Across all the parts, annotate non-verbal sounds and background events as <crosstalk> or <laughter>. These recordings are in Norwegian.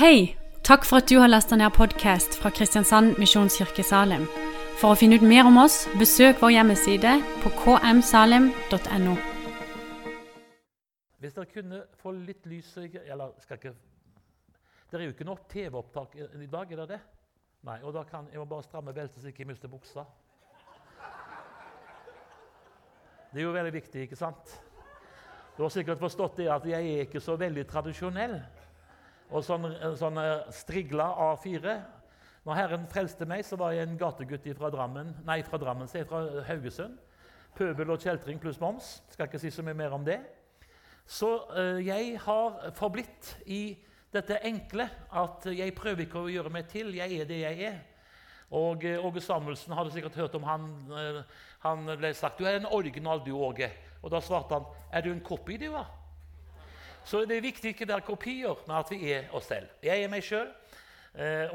Hei! Takk for at du har lasta ned podkast fra Kristiansand Misjonskirke Salim. For å finne ut mer om oss, besøk vår hjemmeside på kmsalim.no. Hvis dere kunne få litt lys Eller skal ikke Det er jo ikke noe TV-opptak i dag, er det det? Nei, og da kan jeg må bare stramme beltet så jeg ikke mister buksa. Det er jo veldig viktig, ikke sant? Du har sikkert forstått det at jeg er ikke så veldig tradisjonell. Og sånn, sånn strigla A4. Når Herren frelste meg, så var jeg en gategutt fra Drammen, nei, fra Drammen, så jeg fra Haugesund. Pøbel og kjeltring pluss moms. Skal ikke si så mye mer om det. Så uh, jeg har forblitt i dette enkle at jeg prøver ikke å gjøre meg til. Jeg er det jeg er. Og uh, Åge Samuelsen hadde sikkert hørt om han. Uh, han ble sagt 'Du er en original, du, Åge'. Og da svarte han 'Er du en copy, du', da? Så det er viktig ikke å være kopier, men at vi er oss selv. Jeg er meg sjøl,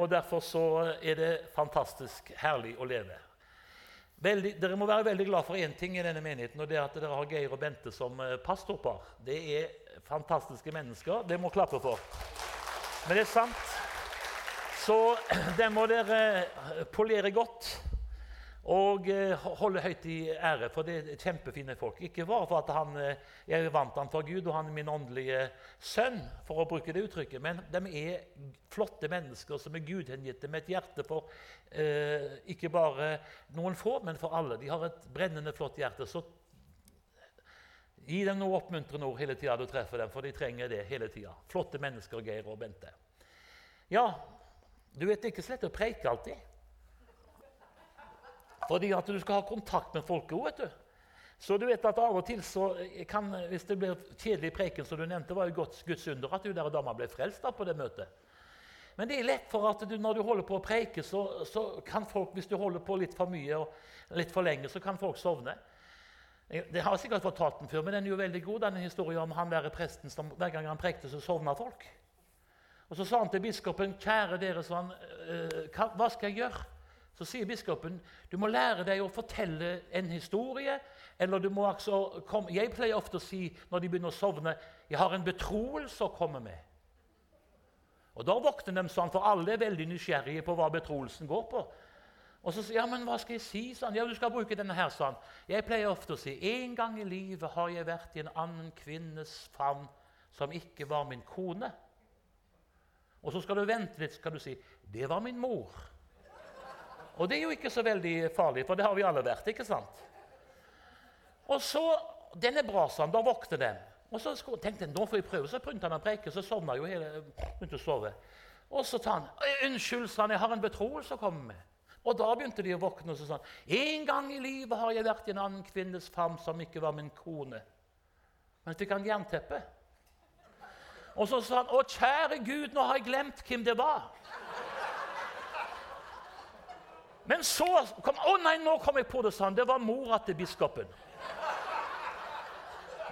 og derfor så er det fantastisk herlig å leve. Veldig, dere må være veldig glad for én ting i denne menigheten, og det er at dere har Geir og Bente som pastorpar. Det er fantastiske mennesker. Det må klappe for. Men det er sant. Så <clears throat> den må dere polere godt og holde høyt i ære, for det er kjempefine folk. Ikke bare for at han, jeg vant han for Gud, og han er min åndelige sønn, for å bruke det uttrykket, men de er flotte mennesker som er gudhengitte med et hjerte for eh, ikke bare noen få, men for alle. De har et brennende flott hjerte. Så Gi dem noe oppmuntrende ord hele tida du treffer dem, for de trenger det hele tida. Flotte mennesker, Geir og Bente. Ja, du vet ikke så lett å preike alltid. Fordi at du skal ha kontakt med folket òg, vet du. Så du vet at av og til så kan, hvis det blir kjedelig preken, som du nevnte, var jo Guds, Guds under at hun der dama ble frelst da på det møtet. Men det er lett for at du, når du holder på å preike, så, så kan folk, hvis du holder på litt for mye og litt for lenge, så kan folk sovne. Det har jeg sikkert fortalt den før, men den er jo veldig god, denne historien om han der presten som hver gang han prekte, så sovna folk. Og Så sa han til biskopen, 'Kjære dere', «hva- 'hva skal jeg gjøre?' Så sier biskopen, 'Du må lære deg å fortelle en historie.' Eller du må altså komme, Jeg pleier ofte å si når de begynner å sovne, 'Jeg har en betroelse å komme med'. Og Da våkner de sånn, for alle er veldig nysgjerrige på hva betroelsen går på. Og så sier ja, men hva skal jeg si? Sånn. Ja, du skal bruke denne her, sånn. Jeg pleier ofte å si en gang i livet har jeg vært i en annen kvinnes favn som ikke var min kone. Og så skal du vente litt, skal du si det var min mor. Og det er jo ikke så veldig farlig, for det har vi alle vært. ikke sant? Og så, Den er bra, han. Da våkner den. Og så tenkte jeg, nå får jeg prøve. Så begynte han å preke, så sovna jo hele begynte å sove. Og så sa han 'Unnskyld', sa han, 'jeg har en betroelse å komme med'. Og da begynte de å våkne og så sa han, 'En gang i livet har jeg vært i en annen kvinnes favn som ikke var min kone.' Men fikk han jernteppe. Og så sa han, 'Å, kjære Gud, nå har jeg glemt hvem det var'. Men så kom Å nei, nå kom jeg på det, sa han. Det var mora til biskopen.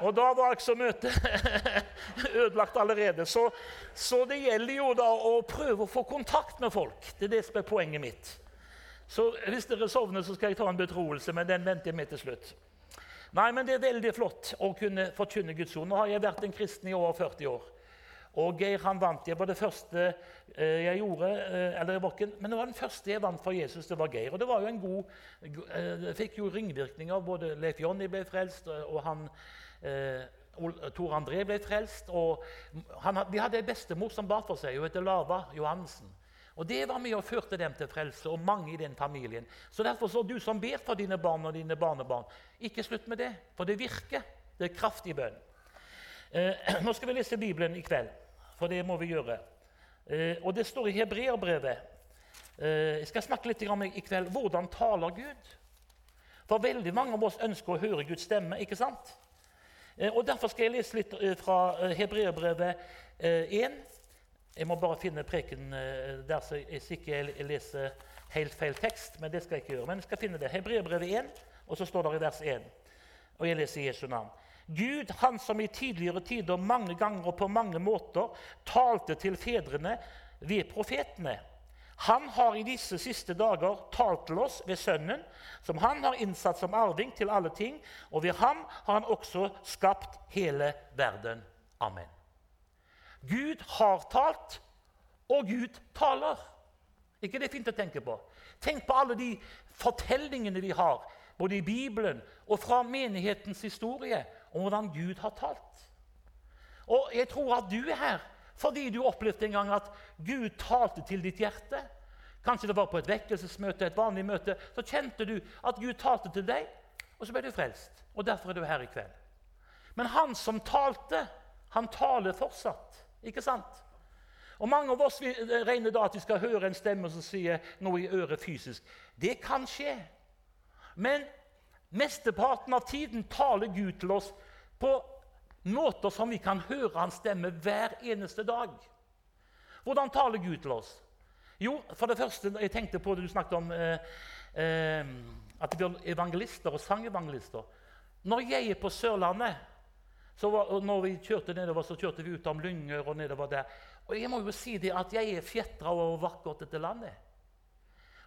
Og da var altså møtet <laughs> ødelagt allerede. Så, så, det gjelder jo da å prøve å få kontakt med folk. Det er det som er poenget mitt. Så hvis dere sovner, så skal jeg ta en betroelse, men den venter jeg med til slutt. Nei, men Det er veldig flott å kunne forkynne Guds ord. Nå har jeg vært en kristen i over 40 år. Og Geir han vant. Det var det første eh, jeg gjorde. Eh, eller ikke, Men det var den første jeg vant for Jesus. Det var Geir. Og det var jo en god, det fikk jo ringvirkninger. Både Leif Jonny ble frelst, og han eh, Tor André ble frelst. og han, De hadde ei bestemor som bar for seg. Hun heter Lava Johansen. Og Det var med og førte dem til frelse, og mange i den familien. Så Derfor så du som ber for dine barn og dine barnebarn, ikke slutt med det. For det virker. Det er kraftig bønn. Eh, <clears throat> nå skal vi lese Bibelen i kveld, for det må vi gjøre. Eh, og Det står i Hebreerbrevet. Eh, jeg skal snakke litt om i kveld hvordan taler Gud. For veldig mange av oss ønsker å høre Guds stemme. ikke sant? Eh, og Derfor skal jeg lese litt fra Hebreerbrevet 1. Jeg må bare finne preken der så jeg ikke leser helt feil tekst. Men det skal jeg ikke gjøre. Men jeg skal finne det. Hebreerbrevet 1, og så står det i vers 1. Og jeg leser Jesu navn. Gud, han som i tidligere tider mange ganger og på mange måter talte til fedrene ved profetene. Han har i disse siste dager talt til oss ved Sønnen, som han har innsatt som arving til alle ting, og ved ham har han også skapt hele verden. Amen. Gud har talt, og Gud taler. ikke det er fint å tenke på? Tenk på alle de fortellingene vi har, både i Bibelen og fra menighetens historie, om hvordan Gud har talt. Og jeg tror at du er her fordi du opplevde en gang at Gud talte til ditt hjerte. Kanskje det var på et vekkelsesmøte, et vanlig møte. Så kjente du at Gud talte til deg, og så ble du frelst. Og derfor er du her i kveld. Men han som talte, han taler fortsatt. Ikke sant? Og Mange av oss regner da at vi skal høre en stemme som sier noe i øret fysisk. Det kan skje. Men mesteparten av tiden taler Gud til oss på måter som vi kan høre hans stemme hver eneste dag. Hvordan taler Gud til oss? Jo, for det første, jeg tenkte på det du snakket om eh, eh, at vi er evangelister og sangevangelister. Når jeg er på Sørlandet så var, når vi kjørte nedover, så kjørte vi ut om Lyngør og nedover der. Og jeg må jo si det at jeg er fjetra over vakkert dette landet.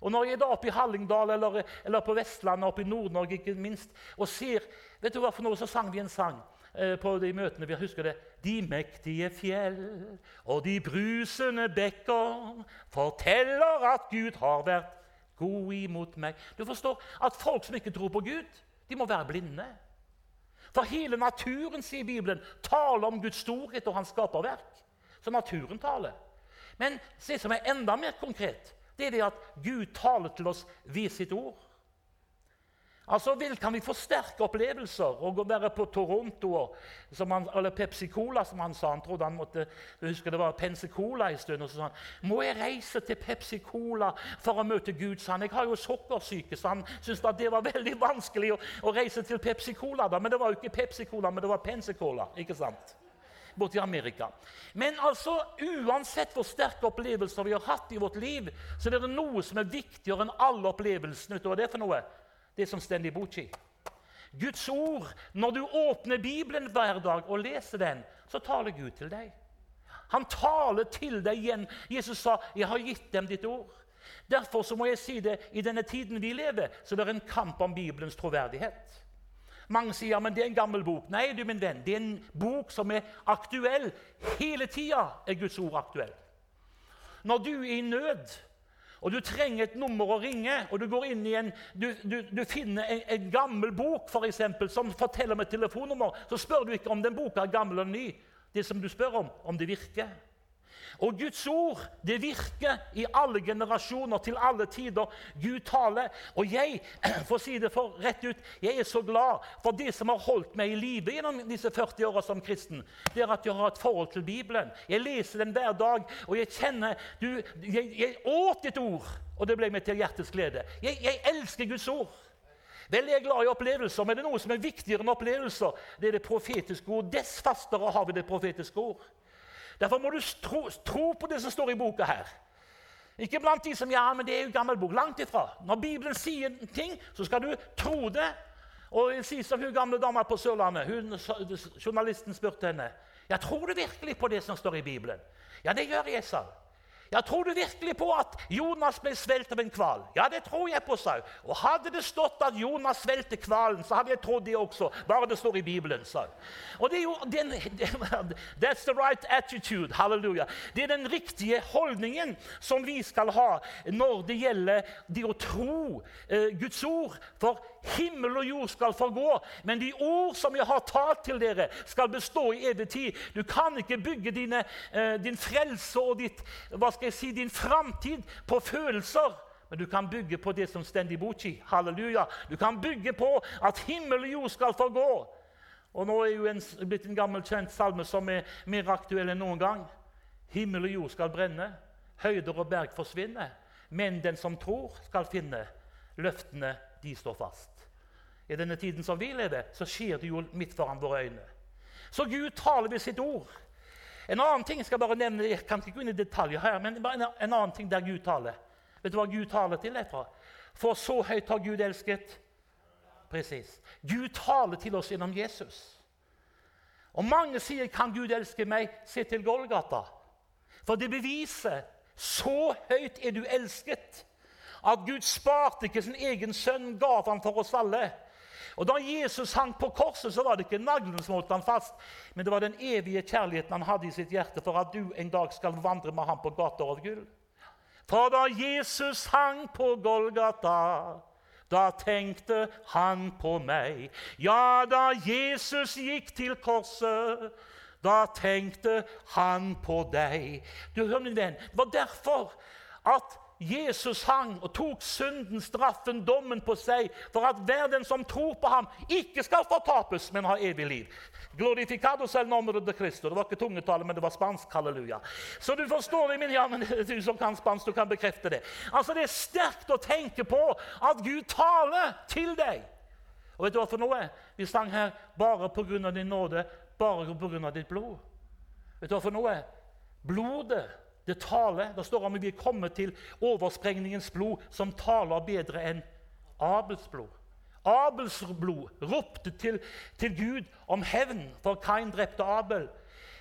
Og når jeg er da oppe i Hallingdal eller, eller på Vestlandet, oppe i Nord-Norge ikke minst, og ser vet du hva for noe, Så sang vi en sang eh, på de møtene. vi husker det. De mektige fjell og de brusende bekker forteller at Gud har vært god imot meg. Du forstår at folk som ikke tror på Gud, de må være blinde. For hele naturen, sier Bibelen, taler om Guds storhet og hans skaperverk. Så naturen taler. Men det som er enda mer konkret, det er det at Gud taler til oss ved sitt ord. Altså, vil, Kan vi forsterke opplevelser og være på Toronto han, eller Pepsi Cola, som han sa? Han trodde han måtte jeg husker det var Pensacola en stund. og så sa han, Må jeg reise til Pepsi Cola for å møte Gud? sa han. Jeg har jo sukkersyke, så han syntes at det var veldig vanskelig å, å, reise til Pepsi Cola. da, Men det var jo ikke Pepsi Cola, men det var Pensacola. ikke sant? Borti Amerika. Men altså, uansett hvor sterke opplevelser vi har hatt i vårt liv, så er det noe som er viktigere enn alle opplevelsene. Vet du hva det er for noe? det som står i. Guds ord, Når du åpner Bibelen hver dag og leser den, så taler Gud til deg. Han taler til deg igjen. Jesus sa, 'Jeg har gitt dem ditt ord'. Derfor så må jeg si det, i denne tiden vi lever, så det er en kamp om Bibelens troverdighet. Mange sier men det er en gammel bok. Nei, du min venn, det er en bok som er aktuell. Hele tida er Guds ord aktuell. Når du er i nød, og du trenger et nummer å ringe, og du går inn i en, du, du, du finner en, en, gammel bok for eksempel, som forteller om et telefonnummer, så spør du ikke om den boka er gammel eller ny. Det som du spør om, om det virker. Og Guds ord det virker i alle generasjoner, til alle tider. Gud taler. Og jeg <clears throat> for å si det for rett ut, jeg er så glad for det som har holdt meg i live gjennom disse 40 åra som kristen. Det er at jeg har et forhold til Bibelen. Jeg leser den hver dag, og jeg kjenner du, jeg, jeg åt ditt ord, og det ble meg til hjertets glede. Jeg, jeg elsker Guds ord. Vel, jeg er glad i opplevelser, men det er noe som er viktigere enn opplevelser. Det er det profetiske ord. Dess fastere har vi det profetiske ord. Derfor må du tro, tro, på det som står i boka her. Ikke blant de som ja, men det er jo gammel bok. Langt ifra. Når Bibelen sier ting, så skal du tro det. Og jeg sier som hun gamle dama på Sørlandet. Hun, journalisten spurte henne ja, tror du virkelig på det som står i Bibelen. Ja, det gjør jeg, sa hun. Ja, Tror du virkelig på at Jonas ble svelget av en hval? Ja, det tror jeg på, sa hun. Og hadde det stått at Jonas svelget hvalen, så hadde jeg trodd det også. Bare det står i Bibelen, sa hun. Og det er jo den, <laughs> That's the right attitude. Halleluja. Det er den riktige holdningen som vi skal ha når det gjelder det å tro eh, Guds ord. For himmel og jord skal forgå, men de ord som jeg har talt til dere, skal bestå i evig tid. Du kan ikke bygge dine, eh, din frelse og ditt, hva skal jeg si, din framtid på følelser. Men du kan bygge på det som står i boka. Halleluja. Du kan bygge på at himmel og jord skal forgå. Og nå er jo en, blitt en gammel, kjent salme som er mer aktuell enn noen gang. Himmel og jord skal brenne, høyder og berg forsvinne. Men den som tror, skal finne. Løftene, de står fast. I denne tiden som vi lever, så skjer det jo midt foran våre øyne. Så Gud taler ved sitt ord. En annen ting jeg skal bare nevne, jeg kan ikke gå inn i detaljer her, men bare en, en annen ting der Gud taler. Vet du hva Gud taler til deg fra? For så høyt har Gud elsket. Presis. Gud taler til oss gjennom Jesus. Og mange sier 'Kan Gud elske meg?' Se til Golgata. For det beviser så høyt er du elsket at Gud sparte ikke sin egen sønn, gav han for oss alle. Og Da Jesus hang på korset, så var det ikke naglen som holdt han fast, men det var den evige kjærligheten han hadde i sitt hjerte for at du en dag skal vandre med ham på gater av gull. For da Jesus hang på Golgata, da tenkte han på meg. Ja, da Jesus gikk til korset, da tenkte han på deg. Du hører, min venn, Det var derfor at Jesus hang og tok synden, straffen, dommen på seg for at hver den som tror på ham, ikke skal fortapes, men ha evig liv. Glorificados el nombre de Cristo. Det var ikke tungetale, men det var spansk. halleluja. Så du forstår det, min ja, men <laughs> du som kan spansk, du kan bekrefte det. Altså, Det er sterkt å tenke på at Gud taler til deg. Og vet du hva for noe? Vi sang her bare på grunn av din nåde, bare på grunn av ditt blod. Vet du hva for noe? Blodet det taler. Det står om vi er kommet til oversprengningens blod, som taler bedre enn Abels blod. Abels blod ropte til, til Gud om hevn, for Kain drepte Abel.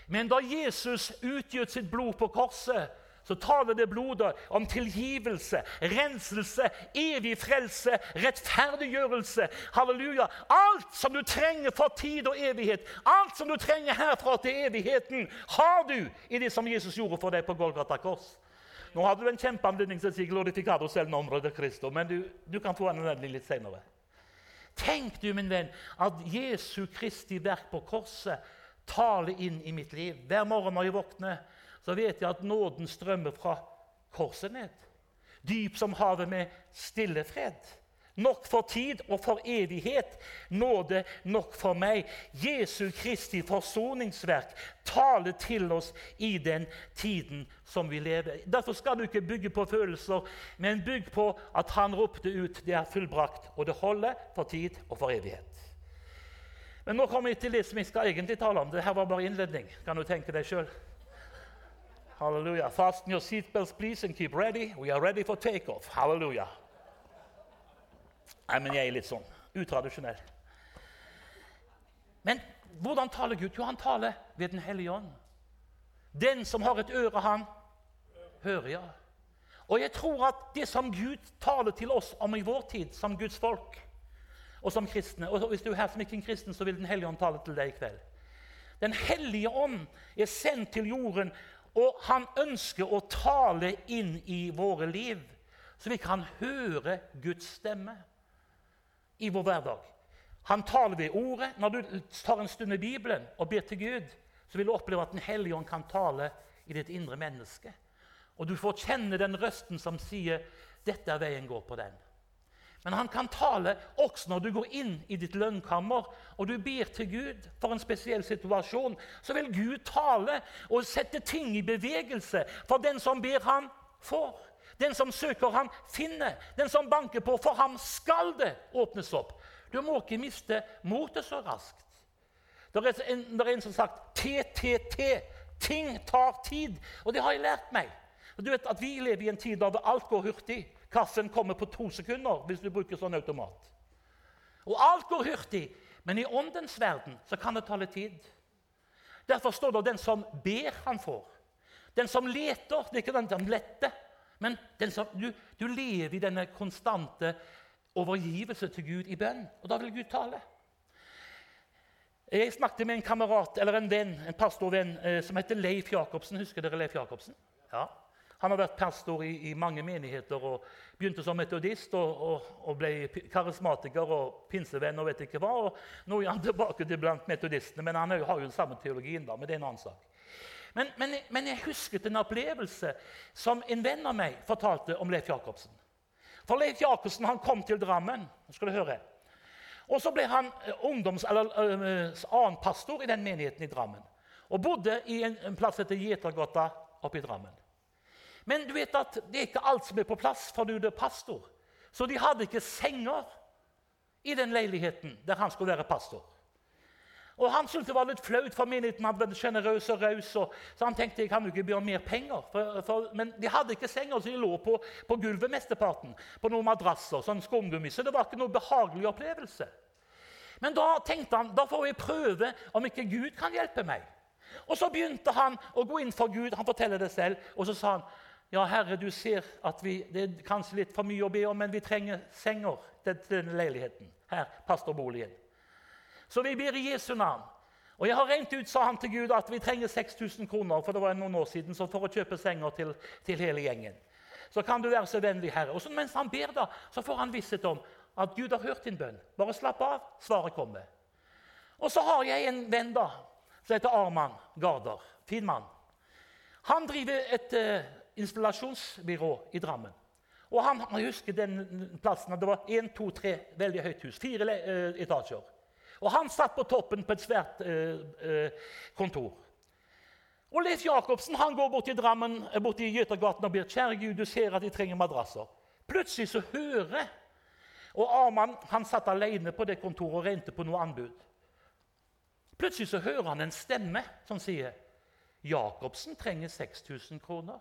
Men da Jesus utgjøt sitt blod på korset, så taler det blodet om tilgivelse, renselse, evig frelse, rettferdiggjørelse. Halleluja. Alt som du trenger for tid og evighet, alt som du trenger herfra til evigheten, har du i det som Jesus gjorde for deg på Golgata kors. Nå hadde du en kjempeanledning til å si 'glorificado selv nombre de Cristo', men du, du kan få en anledning litt senere. Tenk du, min venn, at Jesu Kristi verk på korset taler inn i mitt liv. Hver morgen når jeg våkner, så vet jeg at nåden strømmer fra korset ned. Dyp som havet med stille fred. Nok for tid og for evighet. Nåde nok for meg. Jesu Kristi forsoningsverk taler til oss i den tiden som vi lever. Derfor skal du ikke bygge på følelser, men bygg på at han ropte ut 'Det er fullbrakt', og det holder for tid og for evighet. Men nå kommer vi til det som jeg skal egentlig tale om. Dette var bare innledning. Kan du tenke deg selv? Hallelujah. Fasten your seatbelts, please, and keep ready. We are ready for takeoff. Hallelujah. Nei, men jeg er litt sånn utradisjonell. Men hvordan taler Gud? Jo, han taler ved Den hellige ånd. Den som har et øre, han hører, ja. Og jeg tror at det som Gud taler til oss om i vår tid, som Guds folk og som kristne Og hvis du er her som ikke en kristen, så vil Den hellige ånd tale til deg i kveld. Den hellige ånd er sendt til jorden og han ønsker å tale inn i våre liv, så vi kan høre Guds stemme i vår hverdag. Han taler ved ordet. Når du tar en stund i Bibelen og ber til Gud, så vil du oppleve at Den hellige ånd kan tale i ditt indre menneske. Og du får kjenne den røsten som sier 'Dette er veien, gå på den'. Men han kan tale også når du går inn i ditt lønnkammer og du ber til Gud for en spesiell situasjon. Så vil Gud tale og sette ting i bevegelse. For den som ber, ham, får. Den som søker, ham, finner. Den som banker på, for ham skal det åpnes opp. Du må ikke miste motet så raskt. Det er en, det er en som har sagt TTT. Ting tar tid. Og det har jeg lært meg. Du vet at Vi lever i en tid der alt går hurtig. Kaffen kommer på to sekunder hvis du bruker sånn automat. Og alt går hurtig, men i åndens verden så kan det ta litt tid. Derfor står det 'den som ber, han får'. Den som leter, det er ikke den som letter, men som, du, du, lever i denne konstante overgivelse til Gud i bønn. Og da vil Gud tale. Jeg snakket med en kamerat, eller en venn, en pastorvenn eh, som heter Leif Jacobsen. Husker dere Leif Jacobsen? Ja. Han har vært pastor i, i, mange menigheter og begynte som metodist og, og, og, ble karismatiker og pinsevenn og vet ikke hva. og Nå er han <laughs> tilbake til blant metodistene, men han har jo den samme teologien. da, men det er en annen sak. Men, men, men, jeg husket en opplevelse som en venn av meg fortalte om Leif Jacobsen. For Leif Jacobsen han kom til Drammen. skal du høre. Og så ble han eh, ungdoms, eller uh, annen pastor i den menigheten i Drammen. Og bodde i en, en plass etter Gjetergata oppe i Drammen. Men du vet at det er ikke alt som er på plass, for du er pastor. Så de hadde ikke senger i den leiligheten der han skulle være pastor. Og Han syntes det var litt flaut, for menigheten hadde vært sjenerøs og raus. Så han tenkte jeg kan jo ikke be om mer penger. For, for, men de hadde ikke senger, så de lå på, på gulvet mesteparten. På noen madrasser, sånn skumgummi. Så det var ikke noe behagelig opplevelse. Men da tenkte han da får jeg prøve om ikke Gud kan hjelpe meg. Og Så begynte han å gå inn for Gud. Han forteller det selv. Og så sa han ja, Herre, du ser at vi, det er kanskje litt for mye å be om, men vi trenger senger til denne leiligheten. her, pastorboligen. Så vi ber i Jesu navn. Og jeg har rent ut, sa han til Gud, at vi trenger 6000 kroner for det var noen år siden, så for å kjøpe senger til, til hele gjengen. Så kan du være så vennlig, Herre. Og så mens han ber, da, så får han visshet om at Gud har hørt din bønn. Bare slapp av, svaret kommer. Og så har jeg en venn da, som heter Arman Garder. Fin mann. Han driver et uh, installasjonsbyrå i Drammen. Og han, jeg husker den plassen, Det var én, to, tre veldig høyt hus. Fire uh, etasjer. Og han satt på toppen på et svært uh, kontor. Og Leif Jacobsen han går bort til Drammen, bort til Jøtergaten og ber kjære Gud, du ser at de trenger madrasser. Plutselig så hører Og Arman han satt alene på det kontoret og regnet på noe anbud. Plutselig så hører han en stemme som sier Jacobsen trenger 6000 kroner.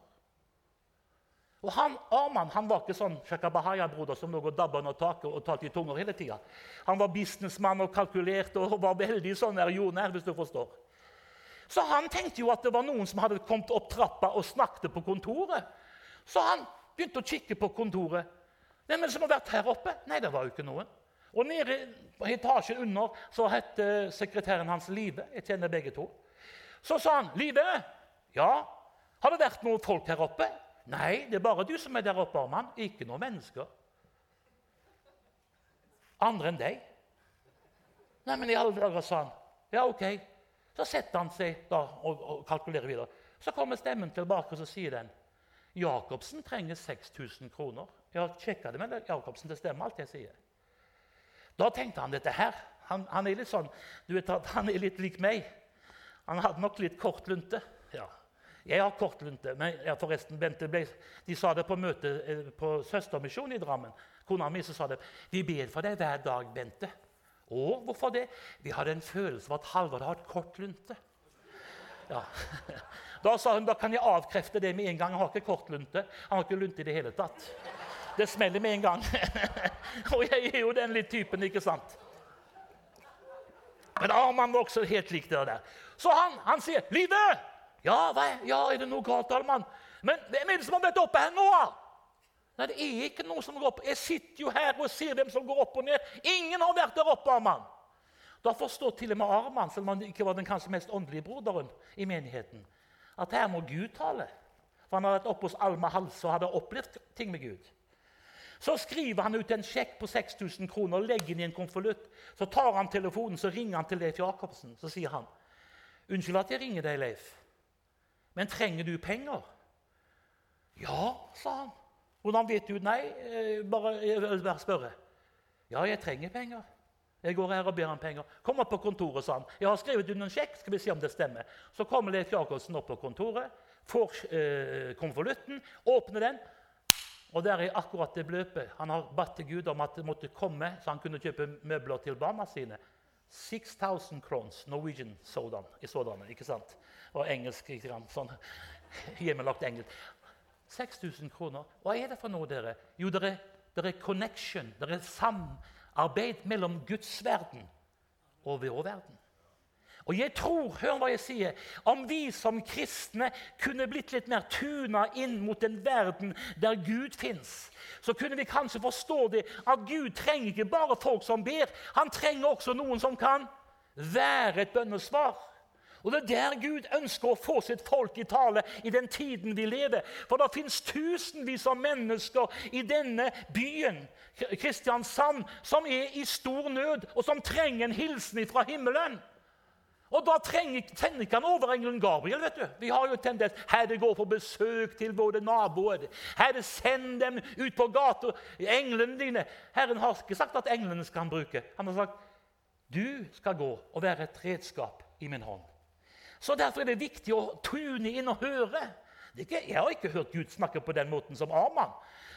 Og han, Arman han var ikke sånn Shakabahaya-broder som lå og dabba under taket og talte i tunger hele tida. Han var businessmann og kalkulerte og var veldig sånn der jordnær, hvis du forstår. Så han tenkte jo at det var noen som hadde kommet opp trappa og snakket på kontoret. Så han begynte å kikke på kontoret. Hvem er det som har vært her oppe? Nei, det var jo ikke noen. Og nede på etasjen under så het sekretæren hans Live. Jeg kjenner begge to. Så sa han, 'Live, ja, har det vært noen folk her oppe?' 'Nei, det er bare du som er der oppe, Arman. Ikke noen mennesker.' 'Andre enn deg?' 'Nei, men i alle dager', sa han. 'Ja, ok.' Så setter han seg da og, og kalkulerer videre. Så kommer stemmen tilbake, og så sier den Jacobsen trenger 6000 kroner. Jeg har sjekka det med Jacobsen. Det stemmer alt jeg sier. Da tenkte han dette her. Han, han er litt sånn, du vet at han er litt lik meg. Han hadde nok litt kort lunte. Jeg har kort lunte. Men ja, forresten, Bente ble, de sa det på møtet eh, på Søstermisjonen i Drammen. Kona mi sa det. 'Vi ber for deg hver dag, Bente.' Å, hvorfor det? Vi hadde en følelse av at Halvard har et kort lunte. Ja. <laughs> Da sa hun da kan jeg avkrefte det med en gang. Han har ikke kort lunte. Han har ikke lunte i det hele tatt. Det smeller med en gang. <laughs> Og jeg er jo den litt typen, ikke sant? Men Arman var også helt lik det der. Så han, han sier, 'Live!' Ja, hva? ja, er det noe galt, Alman? Men hvem er det som har vært oppe her nå? Nei, det er ikke noe som går opp. Jeg sitter jo her og ser dem som går opp og ned. Ingen har vært der oppe, Arman. Da forstår til og med Arman, selv om han ikke var den kanskje mest åndelige broderen i menigheten, at her må Gud tale. For han hadde vært oppe hos Alma Hals og hadde opplevd ting med Gud. Så skriver han ut en sjekk på 6000 kroner og legger den i en konvolutt. Så tar han telefonen så ringer han til Leif Jacobsen. Så sier han, 'Unnskyld at jeg ringer deg, Leif, men trenger du penger?' 'Ja', sa han. 'Hvordan vet du?' 'Nei, eh, bare, bare spørre.' 'Ja, jeg trenger penger.' Jeg går her og ber om penger. Kom opp på kontoret, sa han. Jeg har skrevet under en sjekk. skal vi se om det stemmer. Så kommer Leif Jacobsen opp på kontoret, får eh, konvolutten, åpner den. Og der er akkurat det beløpet. Han har bedt til Gud om at det måtte komme, så han kunne kjøpe møbler til barna sine. 6000 crowns, Norwegian sådan, i sådanne, ikke sant? Og engelsk, ikke sant? sånn <laughs> hjemmelagt engelsk. 6000 kroner. Hva er det for noe, dere? Jo, det er, er connection, det er samarbeid mellom Guds verden og vår verden. Og jeg tror, hør hva jeg sier, om vi som kristne kunne blitt litt mer tuna inn mot den verden der Gud fins, så kunne vi kanskje forstå det at Gud trenger ikke bare folk som ber. Han trenger også noen som kan være et bønnesvar. Og Det er der Gud ønsker å få sitt folk i tale i den tiden vi lever. For det fins tusenvis av mennesker i denne byen Kristiansand, som er i stor nød, og som trenger en hilsen fra himmelen. Og da trenger, sender ikke han overengelen Gabriel. vet du. Vi har jo tendens Herre, går på besøk til våre naboer. Herre, send dem ut på gata. Englene dine. Herren har ikke sagt at englene skal han bruke. Han har sagt du skal gå og være et redskap i min hånd. Så Derfor er det viktig å tune inn og høre. Jeg har ikke hørt Gud snakke på den måten som Arman.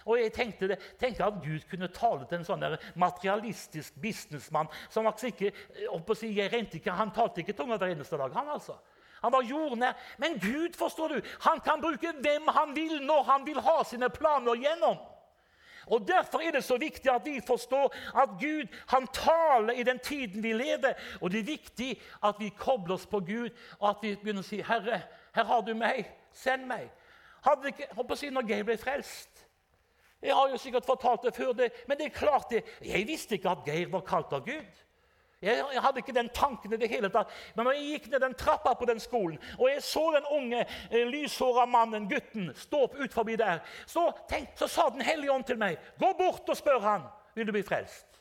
Og jeg tenkte, det, tenkte, at Gud kunne tale til en sånn materialistisk businessmann som altså ikke, si, jeg ikke, Han talte ikke tunga hver eneste dag. Han altså. Han var jordnær. Men Gud forstår du, han kan bruke hvem han vil, når han vil ha sine planer gjennom. Og Derfor er det så viktig at vi forstår at Gud han taler i den tiden vi lever. Og det er viktig at vi kobler oss på Gud, og at vi begynner å si, 'Herre, her har du meg. Send meg.' Hadde ikke, å si, Når jeg ble frelst, Jeg har jo sikkert fortalt det før, det, men det er klart det. Jeg visste ikke at Geir var kalt av Gud. Jeg, hadde ikke den tanken i det hele tatt. Men når jeg gikk ned den trappa på den skolen, og jeg så den unge, eh, lyshåra mannen, gutten, stå opp ut forbi der, så, tenk, så sa Den hellige ånd til meg, 'Gå bort og spør han, vil du bli frelst?'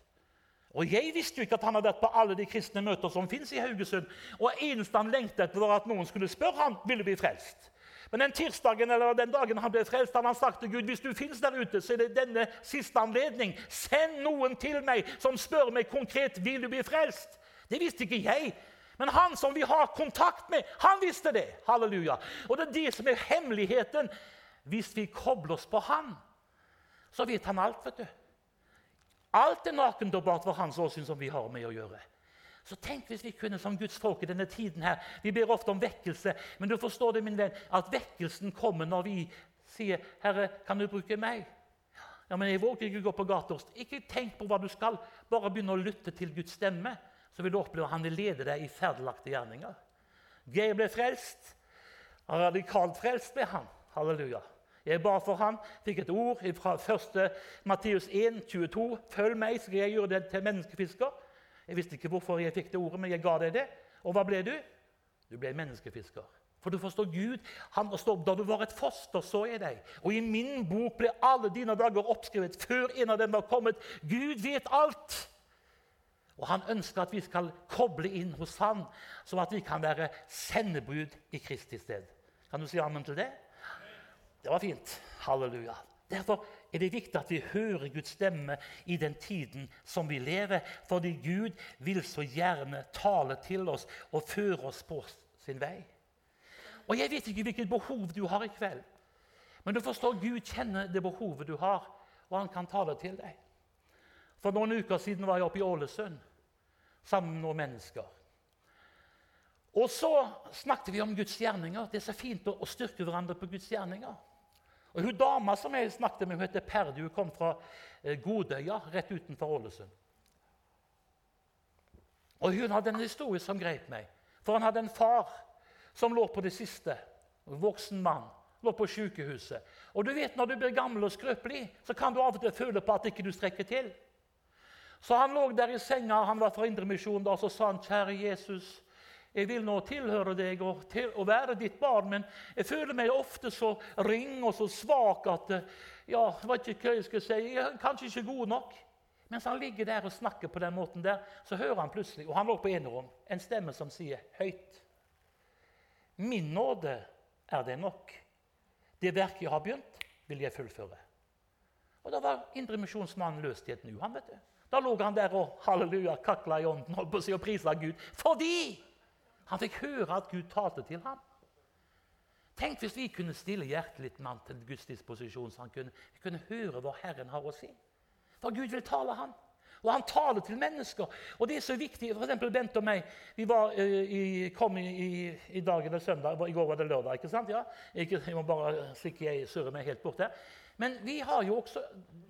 Og Jeg visste jo ikke at han hadde vært på alle de kristne møter som fins i Haugesund. Og eneste han lengtet etter, var at noen skulle spørre ham, du bli frelst. Men den tirsdagen eller den dagen han ble frelst, hadde han sagt til Gud hvis du finnes der ute, så er det denne siste anledning. Send noen til meg som spør meg konkret vil du bli frelst. Det visste ikke jeg. Men han som vi har kontakt med, han visste det. Halleluja. Og det er det som er hemmeligheten. Hvis vi kobler oss på han, så vet han alt. vet du. Alt er nakent og bart for hans åsyn som vi har med å gjøre. Så tenk hvis vi kunne som Guds folk i denne tiden her Vi ber ofte om vekkelse, men du forstår det, min venn, at vekkelsen kommer når vi sier 'Herre, kan du bruke meg?' Ja, men jeg våger ikke gå på gata. Ikke tenk på hva du skal. Bare begynn å lytte til Guds stemme, så vil du oppleve at han vil lede deg i ferdiglagte gjerninger. Geir ble frelst. Radikalt frelst ble han. Halleluja. Jeg ba for han, fikk et ord fra 1. Matteus 1, 22. 'Følg meg, skal jeg gjøre det til menneskefisker.' Jeg visste ikke hvorfor jeg fikk det ordet, men jeg ga deg det. Og hva ble du? Du ble menneskefisker. For du forstår Gud, han står, Da du var et foster, så jeg deg. Og i min bok ble alle dine dager oppskrevet før en av dem var kommet. Gud vet alt! Og han ønsker at vi skal koble inn hos han, sånn at vi kan være sendebud i Kristi sted. Kan du si amen til det? Det var fint. Halleluja. Derfor er det viktig at vi hører Guds stemme i den tiden som vi lever. Fordi Gud vil så gjerne tale til oss og føre oss på sin vei. Og Jeg vet ikke hvilket behov du har i kveld, men du forstår Gud kjenner det behovet du har, og han kan tale til deg. For noen uker siden var jeg oppe i Ålesund sammen med noen mennesker. Og så snakket vi om Guds gjerninger. Det er så fint å styrke hverandre på Guds gjerninger. Og Hun dama som jeg snakket med, hun heter Perdi. Hun kom fra eh, Godøya, rett utenfor Ålesund. Og Hun hadde en historie som grep meg. For han hadde en far som lå på det siste. En voksen mann. Lå på sykehuset. Og du vet, Når du blir gammel og skrøpelig, så kan du av og til føle på at ikke du strekker til. Så han lå der i senga, han var fra Indremisjonen, og så sa han, 'Kjære Jesus' Jeg vil nå tilhøre deg og, til, og, være ditt barn, men jeg føler meg ofte så ring og så svak at ja, jeg vet ikke hva jeg skal si. Jeg er kanskje ikke god nok. Mens han ligger der og snakker på den måten der, så hører han plutselig, og han lå på enerom, en stemme som sier høyt Min nåde er det nok. Det verket jeg har begynt, vil jeg fullføre. Og Da var indremisjonsmannen løst i et nu. han vet du. Da lå han der og halleluja, kakla i ånden holdt på å og prisa Gud. Fordi han fikk høre at Gud talte til ham. Tenk hvis vi kunne stille hjertet litt mann til Guds disposisjon, så han kunne, kunne høre hva Herren har å si. For Gud vil tale han. Og han taler til mennesker. Og det er så viktig. For eksempel Bent og meg vi var, uh, i, kom i, i, i, dag eller søndag. I går var det lørdag. ikke sant? Ja? Ikke, jeg må bare slik jeg surrer meg helt bort her. Men vi har jo også,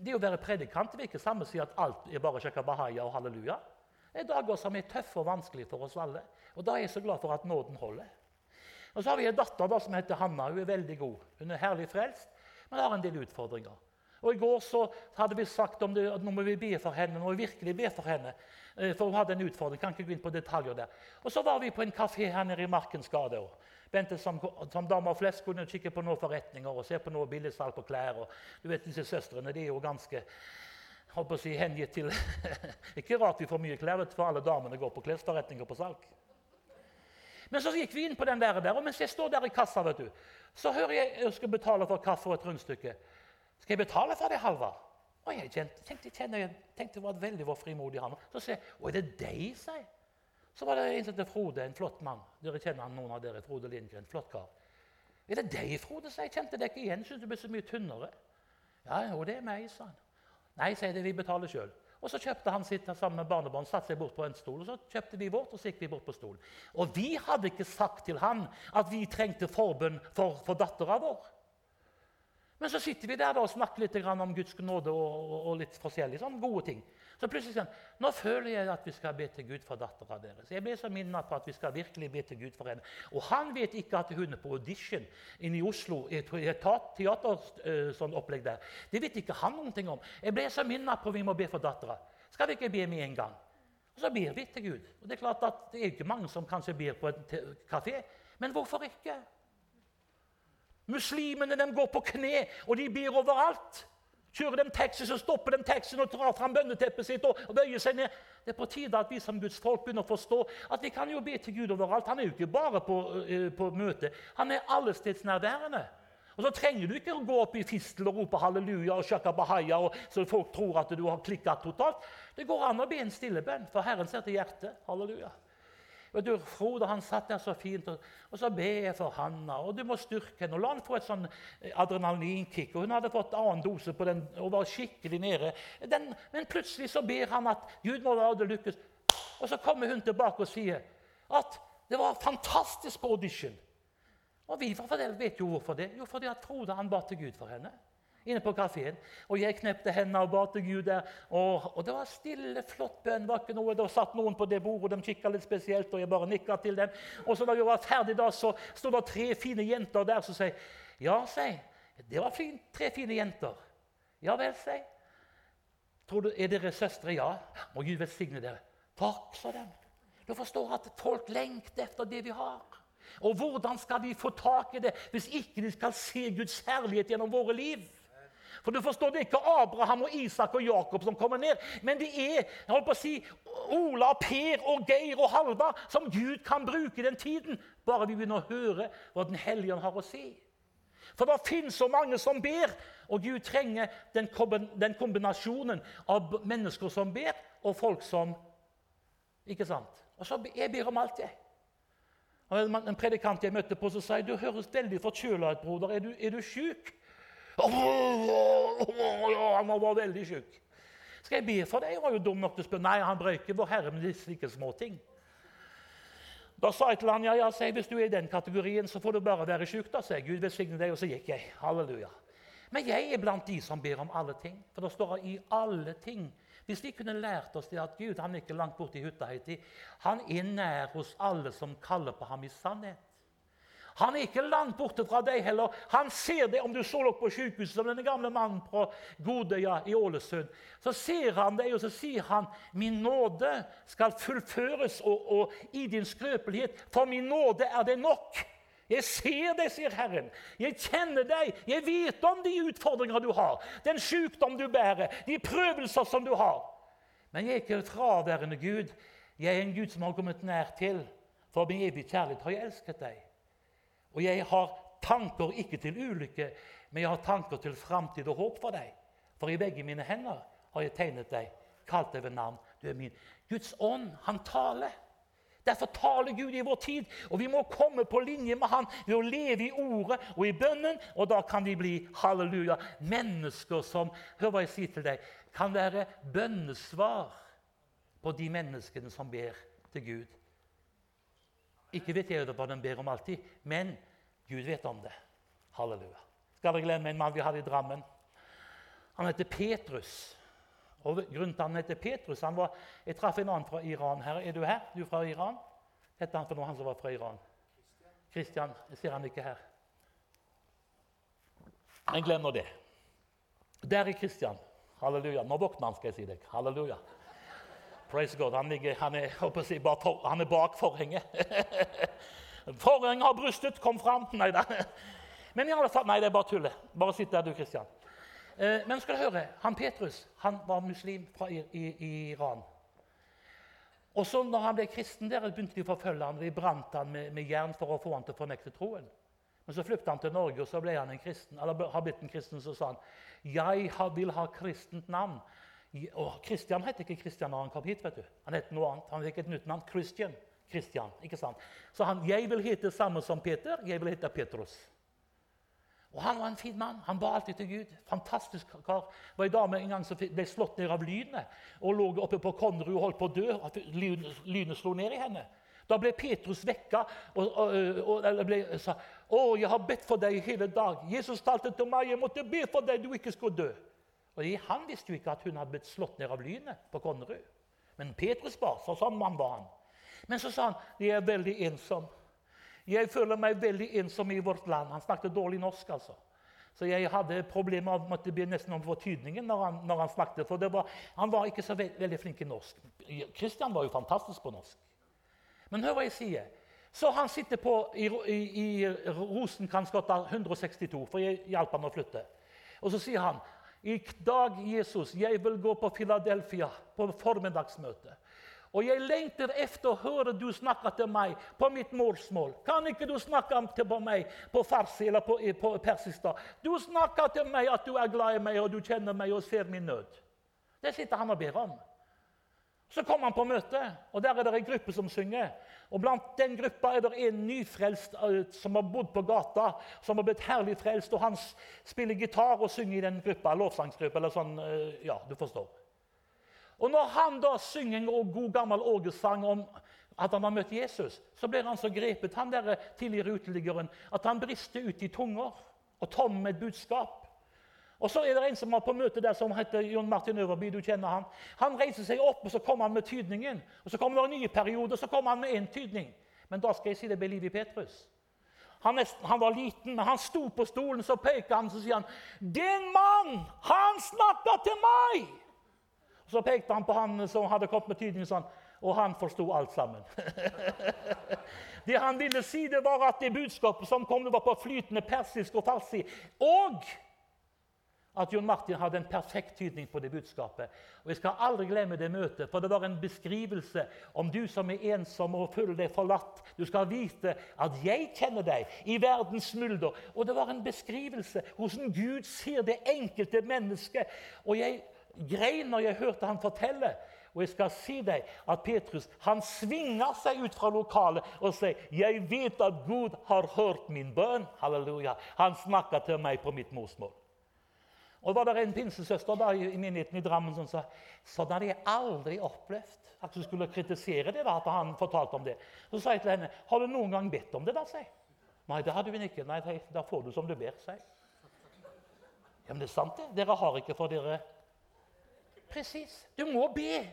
det å være predikant det vil ikke samme si at alt er bare sjekke bahaya og halleluja. Det er dager som er tøffe og vanskelige for oss alle. Og Da er jeg så glad for at nåden holder. Og Så har vi en datter da, som heter Hanna. Hun er veldig god. Hun er herlig frelst, men har en del utfordringer. Og I går så hadde vi sagt om det, at nå må vi be for henne. nå må vi virkelig be for henne, eh, for hun hadde en utfordring. kan ikke gå inn på detaljer der. Og Så var vi på en kafé her nede i Markens gate. Bente som, som damer flest kunne kikke på noen forretninger og se på noe billigsalg på klær. og du vet, Disse søstrene de er jo ganske holdt på å si, hengitt til <laughs> Ikke rart vi får mye klær, for alle damene går på klesforretninger på salg. Men så gikk vi inn på den der, og mens jeg står der i kassa, vet du, så hører jeg jeg skal betale for kaffe og et rundstykke. Skal jeg betale for det, Halvard? Og jeg tenkte, kjente, jeg tenkte det var veldig var frimodig han. Så sier jeg Å, er det deg, sier jeg. Så var det en som heter Frode, en flott mann. Dere kjenner han, noen av dere. Frode Lindgren, flott kar. Er det deg, Frode? sa jeg. Kjente deg ikke igjen. Syns du ble så mye tynnere. Ja, jo, det er meg, sa han. Nei, sier de, vi betaler sjøl. Og Så kjøpte han sitt sammen med barnebarn, satte seg bort på en stol. og Så kjøpte vi vårt, og så gikk vi bort på stolen. Og vi hadde ikke sagt til han at vi trengte forbønn for, for dattera vår. Men så sitter vi der og snakker litt om Guds nåde og, og, litt forskjellige sånn gode ting. Så plutselig sier han nå føler jeg at vi skal be til Gud for dattera deres. Jeg ble så minnet på at vi skal virkelig be til Gud for henne. Og han vet ikke at hun er på audition inne i Oslo i et teateropplegg der. Det vet ikke han noe om. Jeg ble så minnet på at vi må be for dattera. Skal vi ikke be med en gang? Og så ber vi til Gud. Og Det er klart at det er ikke mange som kanskje ber på en kafé, men hvorfor ikke? Muslimene de går på kne, og de ber overalt. Kjører de taxi, så stopper de taxien og drar fram bønneteppet sitt og, bøyer seg ned. Det er på tide at vi som Guds folk begynner å forstå at vi kan jo be til Gud overalt. Han er jo ikke bare på, uh, på møte, han er allestedsnærværende. Og Så trenger du ikke å gå opp i fistel og rope halleluja og shaka bahaya, og, så folk tror at du har klikka totalt. Det går an å be en stille bønn, for Herren ser til hjertet. Halleluja. Vet du, Frode han satt der så fint, og, og så ber jeg for Hanna. og Du må styrke henne. og La henne få et sånn adrenalinkick. og Hun hadde fått annen dose på den og var skikkelig nede. Den, men plutselig så ber han at Gud må la det lykkes. Og så kommer hun tilbake og sier at det var fantastisk på audition. Og vi vet jo hvorfor det. Jo, fordi at Frode han ba til Gud for henne inne på kafeen. Og jeg knepte hendene og ba til Gud der. Og, og, det var stille, flott bønn. var ikke noe, Det satt noen på det bordet, de kikka litt spesielt, og jeg bare nikka til dem. Og så da vi var ferdig da, så sto det tre fine jenter der som sier Ja, sier Det var fint, tre fine jenter. Ja vel, sier Tror du, Er dere søstre? Ja. Må Gud velsigne dere. Takk, sa de. Du forstår at folk lengter etter det vi har. Og hvordan skal de få tak i det hvis ikke de skal se Guds herlighet gjennom våre liv? For du forstår, Det er ikke Abraham og Isak og Jakob som kommer ned, men det er jeg holdt på å si, Ola, Per og Geir og Halvard som Gud kan bruke den tiden. Bare vi begynner å høre hva Den hellige har å si. For det finnes så mange som ber, og Gud trenger den, kombinasjonen av mennesker som ber, og folk som Ikke sant? Og så Jeg ber om alt, jeg. En predikant jeg møtte på, så sa jeg, du høres veldig forkjøla ut, broder. Er du, er du sjuk? Han var veldig syk. Skal jeg be for deg? Jeg var jo dum nok til å spørre. Nei, han brøyker vår Herre med slike småting. Da sa jeg til han, ja, ja, jeg, hvis du er i den kategorien, så får du bare være syk. da, sier. Gud velsigne deg. Og så gikk jeg. Halleluja. Men jeg er blant de som ber om alle ting. For det står i alle ting. Hvis vi kunne lært oss det at Gud han er ikke langt borti hytta heiti, han er nær hos alle som kaller på ham i sannhet. Han er ikke langt borte fra deg heller. Han ser det om du så deg på sykehuset som denne gamle mannen på Godøya i Ålesund. Så ser han deg, og så sier han, 'Min nåde skal fullføres og, og i din skrøpelighet, for min nåde er det nok.' Jeg ser deg, sier Herren. Jeg kjenner deg. Jeg vet om de utfordringer du har, den sykdom du bærer, de prøvelser som du har. Men jeg er ikke en fraværende Gud. Jeg er en Gud som har kommet nær til. For med evig kjærlighet har jeg elsket deg. Og jeg har tanker ikke til ulykke, men jeg har tanker til framtid og håp for deg. For i begge mine hender har jeg tegnet deg, kalt deg ved navn. Du er min. Guds ånd, han taler. Derfor taler Gud i vår tid, og vi må komme på linje med Han ved å leve i ordet og i bønnen. Og da kan vi bli halleluja, mennesker som hør hva jeg sier til deg, kan være bønnesvar på de menneskene som ber til Gud. Ikke vet jeg hva de ber om alltid, men Gud vet om det. Halleluja. Skal dere glemme en mann vi hadde i Drammen? Han heter Petrus. Og grunnen til han heter Petrus han var, Jeg traff en annen fra Iran her. Er du her? Du er fra Iran? Heter han for noe, han som var fra Iran? Kristian. Jeg ser han ikke her. Men glem nå det. Der er Kristian. Halleluja. Nå våkner han, skal jeg si deg. Halleluja. Praise God. Han, ligger, han, er, si, for, han er, bak forhenget. <laughs> Forhenget har brystet, kom fram. Nei da. Men i alle fall, nei, det er bare tullet. Bare sitt der, du, Kristian. Eh, men skal du høre, han Petrus han var muslim fra i, i, i Iran. Og så når han ble kristen, der begynte de å forfølge ham. De brant han med, med, jern for å få han til å fornekte troen. Men så flyktet han til Norge, og så ble han en kristen. eller har blitt en kristen, Så sa han jeg vil ha kristent navn. Og Kristian het ikke Kristian når han kom hit. vet du. Han het noe annet. Han fikk et nytt navn. Christian. Christian, ikke sant? Så han, jeg vil hete samme som Peter. Jeg vil hete Petrus. Og Han var en fin mann. Han ba alltid til Gud. Fantastisk kar. Det var en dame en gang som ble slått ned av lynet og lå oppe på Konnerud og holdt på å dø. at Lynet slo ned i henne. Da ble Petrus vekka og, og, og ble, sa å, jeg har bedt for deg hele dag. Jesus talte til meg jeg måtte be for deg du ikke skulle dø. Og Han visste jo ikke at hun hadde blitt slått ned av lynet på Konnerud. Men Petrus var, så sånn mann var han. Men så sa han jeg er veldig ensom. Jeg føler meg veldig ensom i vårt land. Han snakket dårlig norsk. altså. Så jeg hadde problemer med at det ble nesten om fortydningen når han, når han snakket. For var, han var ikke så ve veldig flink i norsk. Kristian var jo fantastisk på norsk. Men hør hva jeg sier. Så han sitter på i, i, i Rosenkransgata 162, for jeg hjalp han å flytte. Og så sier han i dag, Jesus, jeg vil gå på Philadelphia på formiddagsmøte. Og jeg lengter etter å høre du snakke til meg på mitt morsmål. Kan ikke du snakke til meg på farsi eller på, på persisk? Du snakker til meg at du er glad i meg og du kjenner meg og ser min nød. Det sitter han og ber om. Så kommer han på møte, og der er det en gruppe som synger. Og Blant den gruppa er det en nyfrelst uh, som har bodd på gata, som har blitt herlig frelst. og Han spiller gitar og synger i den gruppa, lovsangsgruppa. eller sånn, uh, ja, du forstår. Og Når han da synger en god gammel orgelsang om at han har møtt Jesus, så blir han så grepet, han der tidligere uteliggeren, at han brister ut i tunger og tom med et budskap. Og så er det en som var på møte der som heter Jon Martin Øverby. du kjenner Han Han reiser seg opp og så kommer han med tydningen. Og Så kommer det en ny periode og så kommer han med én tydning. Men da skal jeg si det ble liv i Petrus. Han, nesten, han, var liten, men han sto på stolen, så peker han så sier han, 'Den mann, han snakker til meg!' Så pekte han på han som hadde kommet med tydningen, sånn, og han forsto alt sammen. <laughs> det han ville si, det var at det budskapet som kom, det var på flytende persisk og farsi. Og at John Martin hadde en perfekt tydning på det budskapet. Og Jeg skal aldri glemme det møtet, for det var en beskrivelse om du som er ensom og føler deg forlatt. Du skal vite at jeg kjenner deg i verdens smulder. Og det var en beskrivelse hvordan Gud ser det enkelte mennesket. Og jeg grein når jeg hørte han fortelle. Og jeg skal si deg at Petrus han svinger seg ut fra lokalet og sier, 'Jeg vet at Gud har hørt min bønn.' Halleluja. Han snakker til meg på mitt morsmål. Og det var der en pinsesøster da, i menigheten i Drammen som sa sånn hadde jeg aldri opplevd. At du skulle kritisere det da, at han fortalte om det. Så sa jeg til henne, 'Har du noen gang bedt om det?' da, sier Nei, det hadde hun ikke. Nei, da får du som du ber, sier Ja, men det er sant, det. Dere har ikke for dere Presis. Du må be.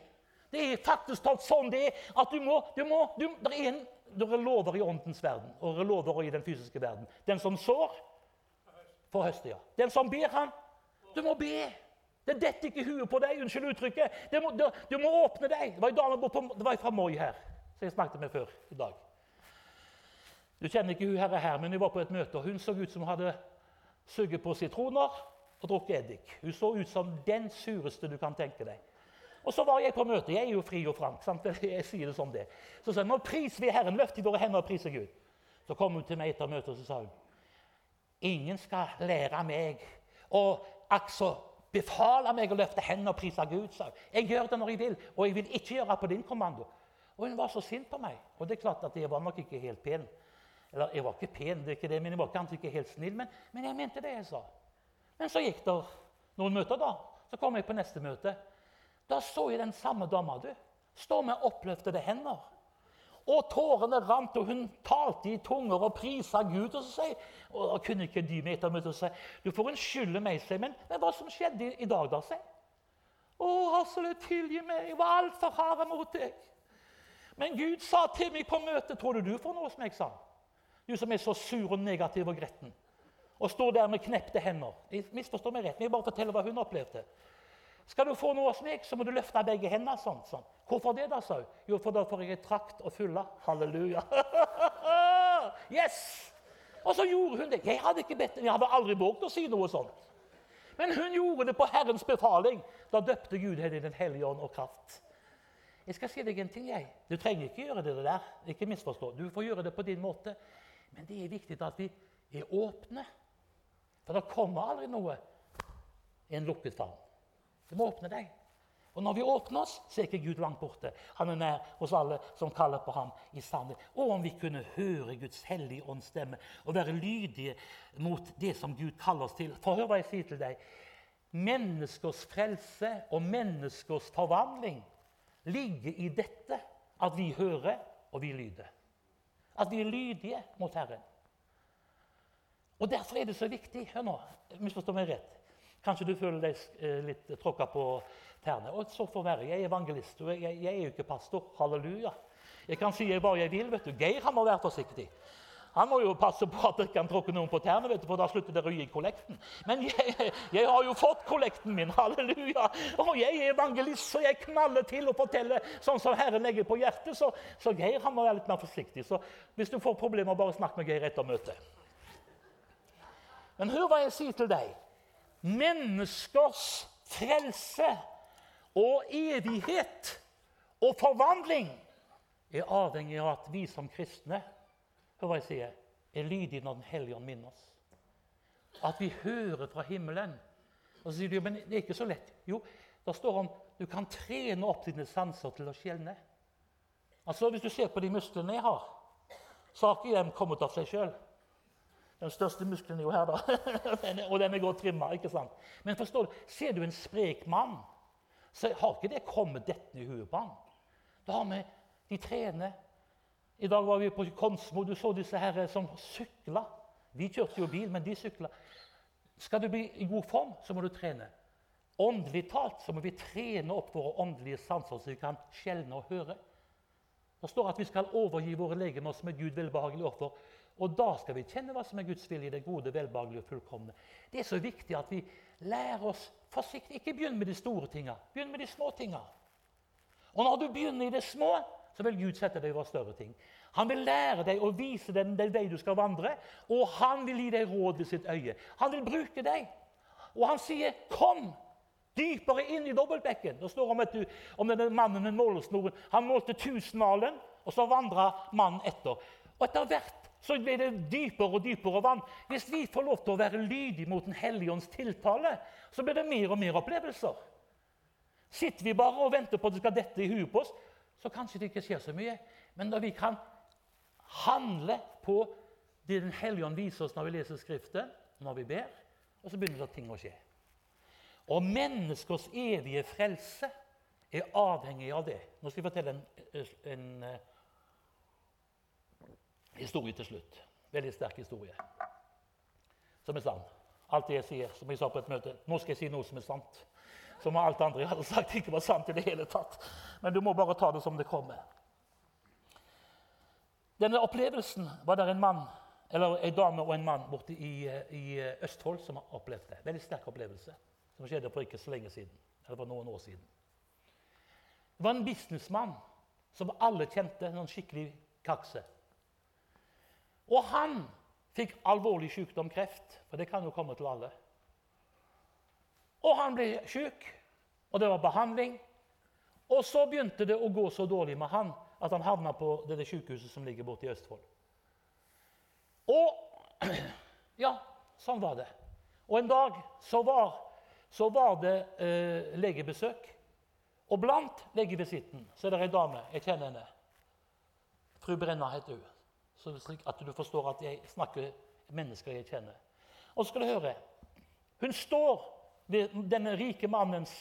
Det er faktisk talt sånn det er. at du må, du må du, der er, en, det er lover i åndens verden og er lover i den fysiske verden. Den som sår, får høste. ja. Den som ber, han Du må be. Det detter ikke huet på deg. Unnskyld uttrykket. Må, du, du, må åpne deg. Det var en dame på, det var fra Moi her, som jeg snakket med før i dag. Du kjenner ikke hun herre her, men hun var på et møte, og hun så ut som hun hadde sugget på sitroner og drukket eddik. Hun så ut som den sureste du kan tenke deg. Og så var jeg på møte. Jeg er jo fri og frank. sant? <laughs> Jeg sier det som det. Så sa hun nå priser vi Herren. Løft i våre hender og priser Gud. Så kom hun til meg etter møtet og så sa hun, ingen skal lære meg og altså befale meg å løfte hendene og prise Gud. sa. Jeg gjør det når jeg vil, og jeg vil ikke gjøre det på din kommando. Og hun var så sint på meg. Og det er klart at jeg var nok ikke helt pen. Eller jeg var ikke pen, det er ikke det, men jeg var kanskje ikke helt snill. Men, men jeg mente det jeg sa. Men så gikk det noen møter, da. Så kom jeg på neste møte. Da så jeg den samme dama du, stå med oppløftede hender. Og tårene rant, og hun talte i tunger og prisa Gud. Og så sier, og da kunne ikke de med etter møtet og si du får unnskylde meg, sier men, men hva som skjedde i, i dag, da? sier Å, Hassel, tilgi meg, jeg var altfor hard mot deg. Men Gud sa til meg på møtet Tror du du får noe som jeg sa? Du som er så sur og negativ og gretten og står der med knepte hender. Jeg misforstår meg rett, men jeg bare forteller hva hun opplevde. Skal du få noe hos meg, så må du løfte begge hendene sånn. sånn. Hvorfor det, da, sa hun. Jo, for da får jeg trakt og fylle. Halleluja. <laughs> yes! Og så gjorde hun det. Jeg hadde ikke bedt, jeg hadde aldri våget å si noe sånt. Men hun gjorde det på Herrens befaling. Da døpte Gud henne i Den hellige ånd og kraft. Jeg skal si deg en ting. jeg. Du trenger ikke gjøre det der. Ikke misforstå. Du får gjøre det på din måte. Men det er viktig at vi er åpne for det kommer aldri noe i en lukket favn. Du må åpne deg. Og når vi åpner oss, så er ikke Gud langt borte. Han er nær hos alle som kaller på ham i sannhet. Og om vi kunne høre Guds hellige ånds stemme og være lydige mot det som Gud kaller oss til. For hør hva jeg sier til deg. Menneskers frelse og menneskers forvandling ligger i dette at vi hører og vi lyder. At vi er lydige mot Herren. Og Derfor er det så viktig Hør nå, misforstå meg rett. Kanskje du føler deg eh, litt tråkka på tærne. Og så får være. Jeg er evangelist, og jeg, jeg er jo ikke pastor. Halleluja. Jeg kan si hva jeg vil. vet du. Geir han må være forsiktig. Han må jo passe på at det ikke kan tråkke noen på tærne, vet du, for da slutter dere å gi kollekten. Men jeg, jeg, har jo fått kollekten min. Halleluja! Og jeg er evangelist, så jeg knaller til og forteller sånn som Herren legger på hjertet. Så, så Geir han må være litt mer forsiktig. Så hvis du får problemer, bare snakk med Geir etter møtet. Men hør hva jeg sier til deg. Menneskers frelse og evighet og forvandling er avhengig av at vi som kristne Hør hva jeg sier, er lydige når Den hellige ånd minner oss. At vi hører fra himmelen. Og så sier du men det er ikke så lett. Jo, det står om du kan trene opp dine sanser til å skjelne. Altså, Hvis du ser på de musklene jeg har, så har ikke de kommet av seg sjøl. Den største muskelen er jo her, da. <laughs> og den er godt trimma. ikke sant? Men forstår du, ser du en sprek mann, så har ikke det kommet dette i huet på ham. Da har vi De trener. I dag var vi på Konsmo. Du så disse her som sykla. Vi kjørte jo bil, men de sykla. Skal du bli i god form, så må du trene. Åndelig talt så må vi trene opp våre åndelige sanser, så vi kan skjelne og høre. Det står at vi skal overgi våre legemer som et Gud velbehagelig offer. Og da skal vi kjenne hva som er Guds vilje, det gode, velbehagelige og fullkomne. Det er så viktig at vi lærer oss forsiktig. Ikke begynn med de store tinga. Begynn med de små tinga. Og når du begynner i det små, så vil Gud sette deg over større ting. Han vil lære deg og vise deg den vei du skal vandre, og han vil gi deg råd ved sitt øye. Han vil bruke deg. Og han sier, 'Kom dypere inn i dobbeltbekken'. Det står om, du, om denne mannen med målesnoren. Han målte tusenmalen, og så vandra mannen etter. Og etter hvert så blir det dypere og dypere vann. Hvis vi får lov til å være lydige mot Den hellige ånds tiltale, så blir det mer og mer opplevelser. Sitter vi bare og venter på at det skal dette i huet på oss, så kanskje det ikke skjer så mye. Men når vi kan handle på det Den hellige ånd viser oss når vi leser Skriften, når vi ber, og så begynner det ting å skje. Og menneskers evige frelse er avhengig av det. Nå skal jeg fortelle en, en, historie til slutt. Veldig sterk historie. Som er sann. Alt det jeg sier, som jeg sa på et møte Nå skal jeg si noe som er sant. Som alt andre jeg hadde sagt ikke var sant i det hele tatt. Men du må bare ta det som det kommer. Denne opplevelsen var det en mann, eller en dame og en mann borte i, i Østfold som har opplevd det. Veldig sterk opplevelse som skjedde for ikke så lenge siden. Eller for noen år siden. Det var en businessmann som alle kjente, noen skikkelig kakse. Og han fikk alvorlig sykdom, kreft, for det kan jo komme til alle. Og han ble syk, og det var behandling. Og så begynte det å gå så dårlig med han at han havna på det, sykehuset som ligger borte i Østfold. Og <clears throat> ja, sånn var det. Og en dag så var, så var det eh, legebesøk. Og blant legevisitten så er det ei dame. Jeg kjenner henne. Fru Brenna heter hun. Så at du forstår at jeg snakker mennesker jeg kjenner. Og så skal du høre Hun står ved denne rike mannens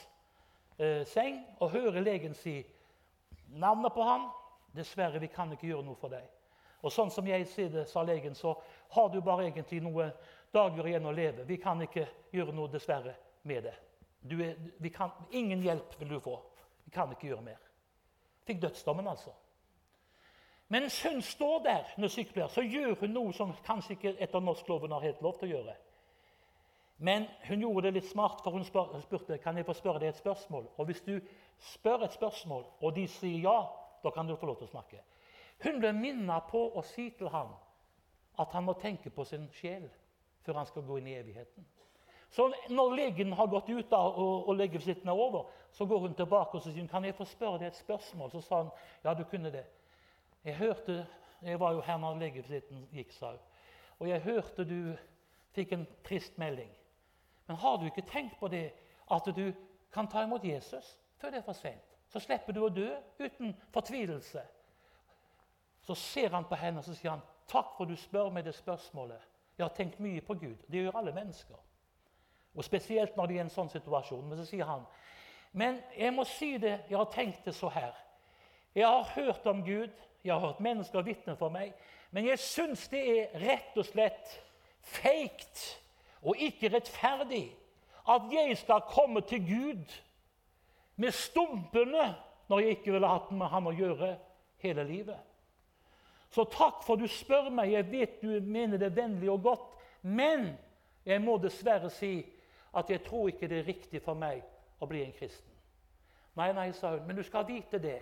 eh, seng og hører legen si navnet på han. 'Dessverre, vi kan ikke gjøre noe for deg.' Og sånn som jeg sier det, sa legen, så har du bare egentlig noen dager igjen å leve. Vi kan ikke gjøre noe, dessverre, med det. Er, kan, ingen hjelp vil du få. Vi kan ikke gjøre mer. Fikk dødsdommen, altså. Mens hun står der når sykepleier, så gjør hun noe som kanskje ikke etter norsk loven har helt lov til å gjøre. Men hun gjorde det litt smart, for hun spurte kan jeg få spørre deg et spørsmål. Og hvis du spør et spørsmål, og de sier ja, da kan du få lov til å snakke. Hun ble minnet på å si til ham at han må tenke på sin sjel før han skal gå inn i evigheten. Så når legen har gått ut da, og, og legevisitten er over, så går hun tilbake og sier hun, kan jeg få spørre deg et spørsmål. Så sa han ja, du kunne det. Jeg hørte Jeg var jo her når legefristen gikk, sa hun. Og jeg hørte du fikk en trist melding. Men har du ikke tenkt på det at du kan ta imot Jesus før det er for sent? Så slipper du å dø uten fortvilelse. Så ser han på henne og så sier han, 'Takk for du spør meg det spørsmålet.' Jeg har tenkt mye på Gud. Det gjør alle mennesker. Og Spesielt når de er i en sånn situasjon. Men så sier han, 'Men jeg må si det, jeg har tenkt det så her.' Jeg har hørt om Gud, Jeg har hørt mennesker vitne for meg. Men jeg syns det er rett og slett feigt og ikke rettferdig at jeg skal komme til Gud med stumpene når jeg ikke ville hatt med ham å gjøre hele livet. Så takk for du spør meg. Jeg vet du mener det vennlig og godt. Men jeg må dessverre si at jeg tror ikke det er riktig for meg å bli en kristen. Nei, nei, sa hun, men du skal vite det.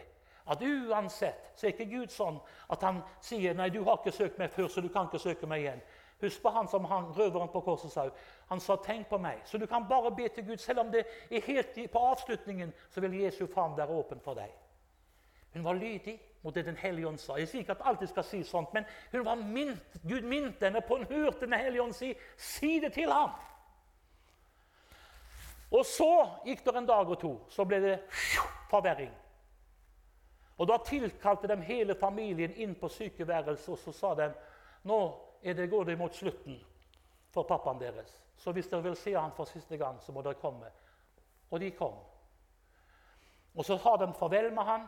At uansett så er ikke Gud sånn at han sier nei, du har ikke søkt meg før, så du kan ikke søke meg igjen. Husk på han som han, røveren på korset sa. Han sa 'tenk på meg'. Så du kan bare be til Gud. Selv om det er helt på avslutningen, så vil Jesu favn være åpen for deg. Hun var lydig mot det Den hellige ånd sa. Jeg sier ikke at alltid skal si sånt, men hun var mint, Gud minte henne på hun hørte Den hellige ånd si 'si det til ham'. Og så gikk det en dag og to, så ble det forverring. Og Da tilkalte de hele familien inn på sykeværelset og så sa de, nå det, går det mot slutten for pappaen deres. Så hvis dere vil se han for siste gang, så må dere komme. Og de kom. Og så har de farvel med han.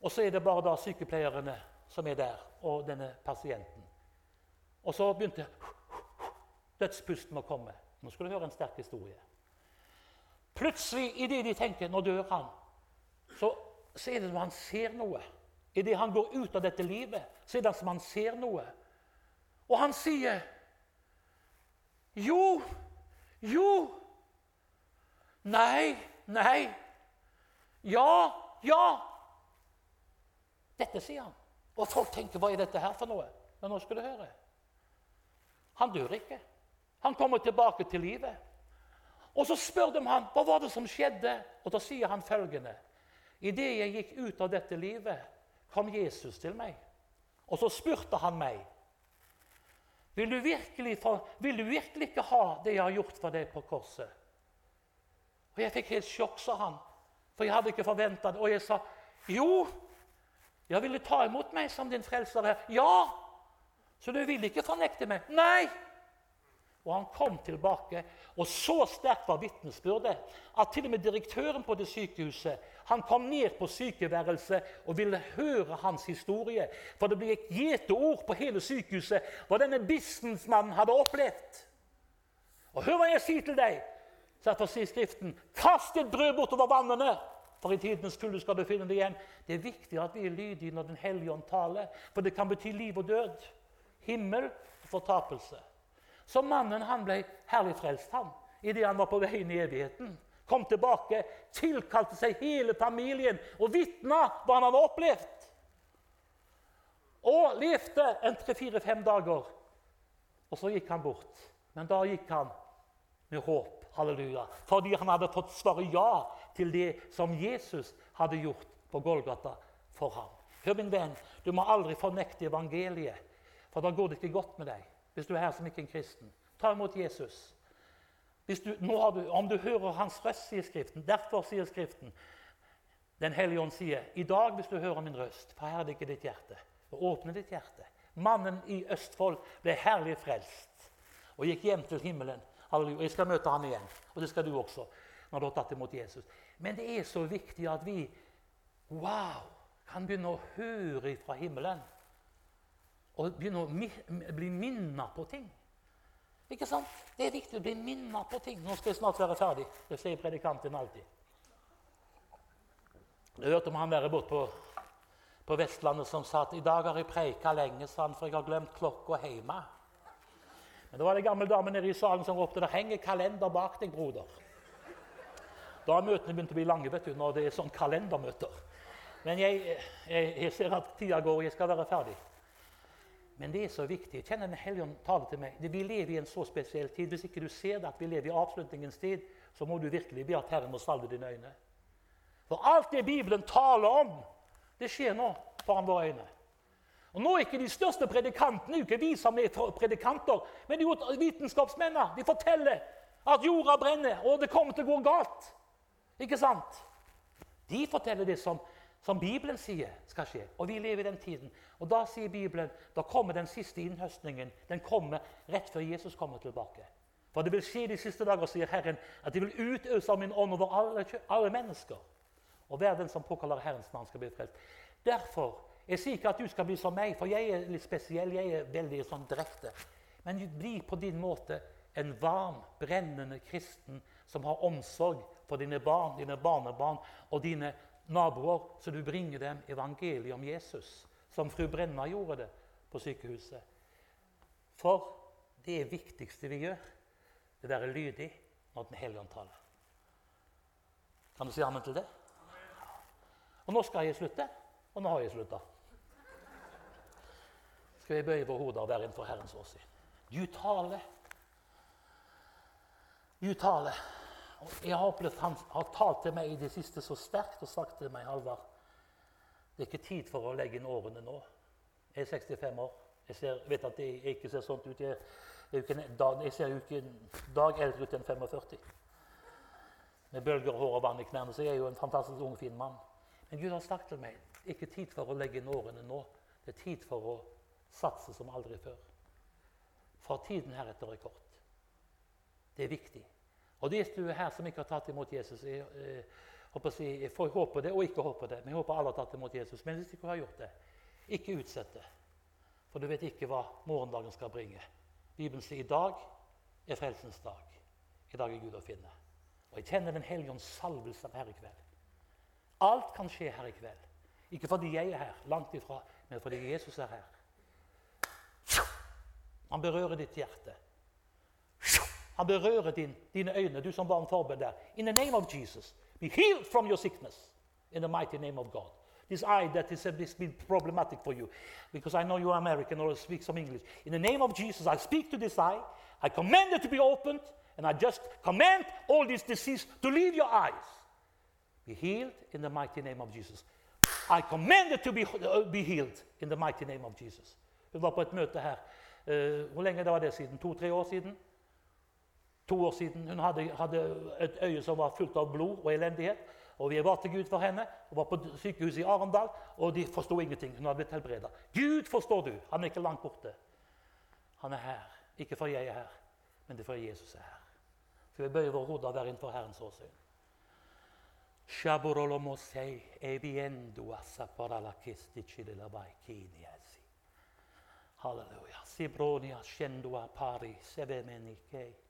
Og så er det bare da sykepleierne som er der, og denne pasienten. Og så begynte dødspusten å komme. Nå skal du høre en sterk historie. Plutselig, idet de tenker 'nå dør han', så, er det som han ser noe. Idet han går ut av dette livet, så er det som han ser noe. Og han sier Jo, jo Nei, nei. Ja, ja. Dette sier han. Og folk tenker 'hva er dette her for noe?' Men nå skal du høre. Han dør ikke. Han kommer tilbake til livet. Og så spør de ham hva var det som skjedde. Og da sier han følgende.: Idet jeg gikk ut av dette livet, kom Jesus til meg. Og så spurte han meg vil du, virkelig, vil du virkelig ikke ha det jeg har gjort for deg på korset? Og Jeg fikk helt sjokk, sa han, for jeg hadde ikke forventa det. Og jeg sa jo, jeg ville ta imot meg som din frelser her. Ja! Så du vil ikke fornekte meg? Nei! Og han kom tilbake, og så sterkt var vitnesbyrdet at til og med direktøren på det sykehuset han kom ned på sykeværelset og ville høre hans historie. For det ble et gjeteord på hele sykehuset hva denne businessmannen hadde opplevd. Og hør hva jeg sier til deg, så derfor sier Skriften, kast et brød bortover vannene, for i tidens kulde skal du finne det igjen. Det er viktig at vi er lydige når Den hellige ånd taler, for det kan bety liv og død. Himmel og fortapelse. Så mannen han ble herlig frelst han, idet han var på vei inn i evigheten. Kom tilbake, tilkalte seg hele familien og vitna hva han hadde opplevd. Og levde en tre-fire-fem dager. Og så gikk han bort. Men da gikk han med håp. Halleluja. Fordi han hadde fått svare ja til det som Jesus hadde gjort på Golgata for ham. Hør, min venn, du må aldri fornekte evangeliet, for da går det ikke godt med deg hvis du er her som ikke en kristen. Ta imot Jesus. Du, du, om du hører hans røst, sier Skriften. Derfor sier Skriften Den hellige ånd sier i dag, hvis du hører min røst, forherd ikke ditt hjerte. Og åpne ditt hjerte. Mannen i Østfold ble herlig frelst og gikk hjem til himmelen. Halleluja. Jeg skal møte ham igjen, og det skal du også. når du har tatt imot Jesus. Men det er så viktig at vi wow, kan begynne å høre fra himmelen og begynne å bli minnet på ting. Ikke sant? Det er viktig å bli minnet på ting. Nå skal jeg snart være ferdig. Det sier predikanten alltid. Jeg hørte om han der borte på, på, Vestlandet som sa at i dag har jeg preika lenge, sa han, for jeg har glemt klokka hjemme. Men det var det gamle dame nede i salen som ropte det henger kalender bak deg, broder. Da har møtene begynt å bli lange vet du, når det er sånn kalendermøter. Men jeg, jeg, jeg ser at tida går, og jeg skal være ferdig. Men det er så viktig. Jeg kjenner Den hellige ånd tale til meg. Vi lever i en så spesiell tid. Hvis ikke du ser det at vi lever i avslutningens tid, så må du virkelig be at Herren må salve dine øyne. For alt det Bibelen taler om, det skjer nå foran våre øyne. Og Nå er ikke de største predikantene ikke vi som er predikanter, men de er vitenskapsmennene. De forteller at jorda brenner, og det kommer til å gå galt. Ikke sant? De forteller det som som Bibelen sier skal skje. Og vi lever i den tiden. Og da sier Bibelen da kommer den siste innhøstningen. Den kommer rett før Jesus kommer tilbake. For det vil skje de siste dager, sier Herren, at de vil utøse av min ånd over alle, alle mennesker. Og hver den som påkaller Herrens navn, skal bli frelst. Derfor Jeg sier ikke at du skal bli som meg, for jeg er litt spesiell. Jeg er veldig sånn direkte. Men bli på din måte en varm, brennende kristen som har omsorg for dine barn, dine barnebarn og dine naboer, så du bringer dem evangeliet om Jesus, som fru Brenna gjorde det på sykehuset. For det viktigste vi gjør, det er å være lydig når Den hellige ånd taler. Kan du si amen til det? Og nå skal jeg slutte, og nå har jeg slutta skal vi bøye våre hoder og være innenfor Herrens åsyn. Du taler. Du taler. Jeg har opplevd Han har talt til meg i det siste så sterkt og sagt til meg, Halvard Det er ikke tid for å legge inn årene nå. Jeg er 65 år. Jeg ser, vet at jeg ikke ser sånn ut. Jeg, jeg, jeg ser jo ikke en dag eldre ut enn 45. Med bølger, hår og vann i knærne. Så jeg er jo en fantastisk ung, fin mann. Men Gud har sagt til meg det er ikke tid for å legge inn årene nå. Det er tid for å satse som aldri før. For tiden heretter er kort. Det er viktig. Og de du er her som ikke har tatt imot Jesus Jeg, jeg, jeg, si, jeg får håpe det og ikke håpe det, men jeg håper alle har tatt imot Jesus. Men hvis du ikke har gjort det, ikke utsett det. For du vet ikke hva morgendagen skal bringe. Bibelen sier i dag er frelsens dag. I dag er Gud å finne. Og jeg kjenner Den hellige ånds salvelse her i kveld. Alt kan skje her i kveld. Ikke fordi jeg er her, langt ifra, men fordi Jesus er her. Han berører ditt hjerte. Han berører din, dine øyne, du som var en forberedt der. In the name of Jesus, be healed from your sickness. In the mighty name of God. This eye that is has been problematic for you, because I know you are American or speak some English. In the name of Jesus, I speak to this eye. I command it to be opened, and I just command all this disease to leave your eyes. Be healed in the mighty name of Jesus. I command it to be, uh, be healed in the mighty name of Jesus. Hun var på et møte her Uh, hvor lenge var det siden? To-tre år siden? To år siden. Hun hadde, hadde, et øye som var fullt av blod og elendighet. Og vi var til Gud for henne. Hun var på sykehuset i Arendal, og de forsto ingenting. Hun hadde blitt helbreda. Gud forstår du. Han er ikke langt borte. Han er her. Ikke fordi jeg er her, men det er fordi Jesus er her. Skal vi bøye våre hoder og være innenfor Herrens åsyn? Halleluja. Sibronia shendua pari sevemenike.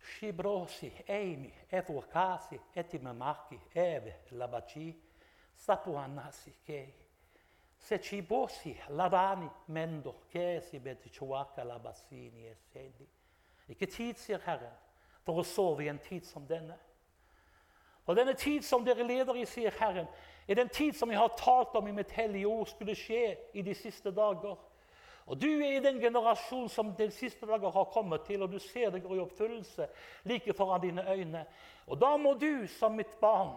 Shibrosi eimi evokasi etimamaki eve labaci sapuanasi Kei. Se cibosi lavani mendo kesi betichuaka Labassini, essendi. Ikke tid, sier Herren, for å sove i en tid som denne. Og denne tid som dere leder i, sier Herren, er den tid som jeg har talt om i mitt hellige ord skulle skje i de siste dager. Og Du er i den generasjonen som de siste dager har kommet til, og du ser det går i oppfyllelse like foran dine øyne. Og Da må du som mitt barn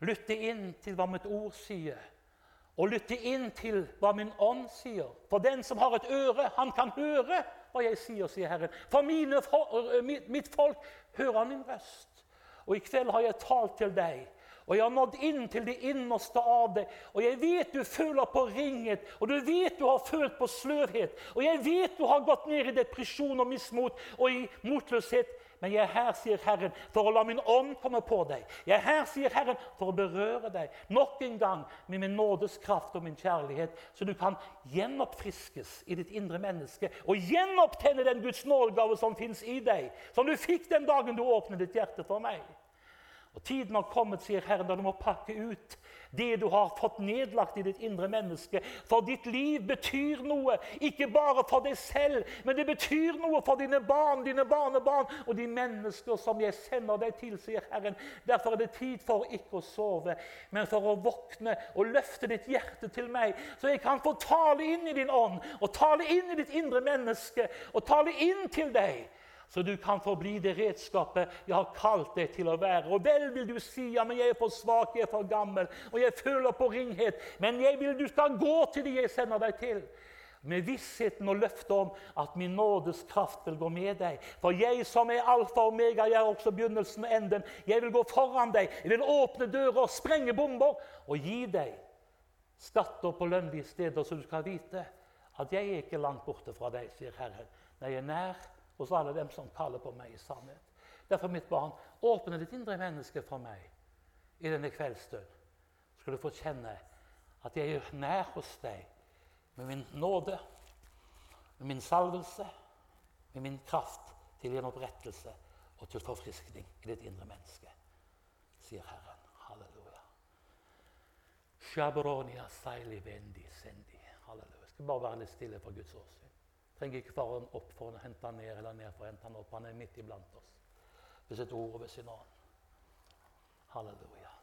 lytte inn til hva mitt ord sier, og lytte inn til hva min ånd sier. For den som har et øre, han kan høre hva jeg sier, sier Herren. For mine, mitt folk hører min røst. Og i kveld har jeg talt til deg og jeg har nådd inn til det innerste av deg. Og jeg vet du føler på ringhet, og du vet du har følt på sløvhet. Og jeg vet du har gått ned i depresjon og mismot og i motløshet. Men jeg er her, sier Herren, for å la min ånd komme på deg. Jeg er her, sier Herren, for å berøre deg nok en gang med min nådes kraft og min kjærlighet, så du kan gjenoppfriskes i ditt indre menneske og gjenopptenne den Guds nådegave som fins i deg, som du fikk den dagen du åpnet ditt hjerte for meg. Og Tiden har kommet, sier Herren, da du må pakke ut det du har fått nedlagt i ditt indre menneske. For ditt liv betyr noe, ikke bare for deg selv, men det betyr noe for dine barn, dine barnebarn og de mennesker som jeg sender deg til, sier Herren. Derfor er det tid for ikke å sove, men for å våkne og løfte ditt hjerte til meg, så jeg kan få tale inn i din ånd og tale inn i ditt indre menneske og tale inn til deg så du kan få bli det redskapet jeg har kalt deg til å være. Og vel vil du si ja, men jeg er for svak, jeg er for gammel, og jeg føler på ringhet. Men jeg vil du skal gå til det jeg sender deg til. Med vissheten og løftet om at min nådes kraft vil gå med deg. For jeg som er alfa og omega, jeg er også begynnelsen og enden. Jeg vil gå foran deg, jeg vil åpne dører, sprenge bomber og gi deg skatter på lønnlige steder, så du skal vite at jeg er ikke langt borte fra deg, sier Herren. Nei, jeg er nær hos alle dem som kaller på meg i sannhet. Derfor, mitt barn, åpne ditt indre menneske for meg i denne kveldsstund. Skal du få kjenne At jeg er nær hos deg med min nåde, med min salvelse, med min kraft til gjenopprettelse og til forfriskning i ditt indre menneske, sier Herren. Halleluja. Shabronia seili vendi sendi. Halleluja. Jeg skal bare være litt stille for Guds åsyn. Trenger ikke Faren opp for å hente han ned eller ned for å hente han opp. Han er midt iblant oss ved sitt ord og ved sin ånd. Halleluja.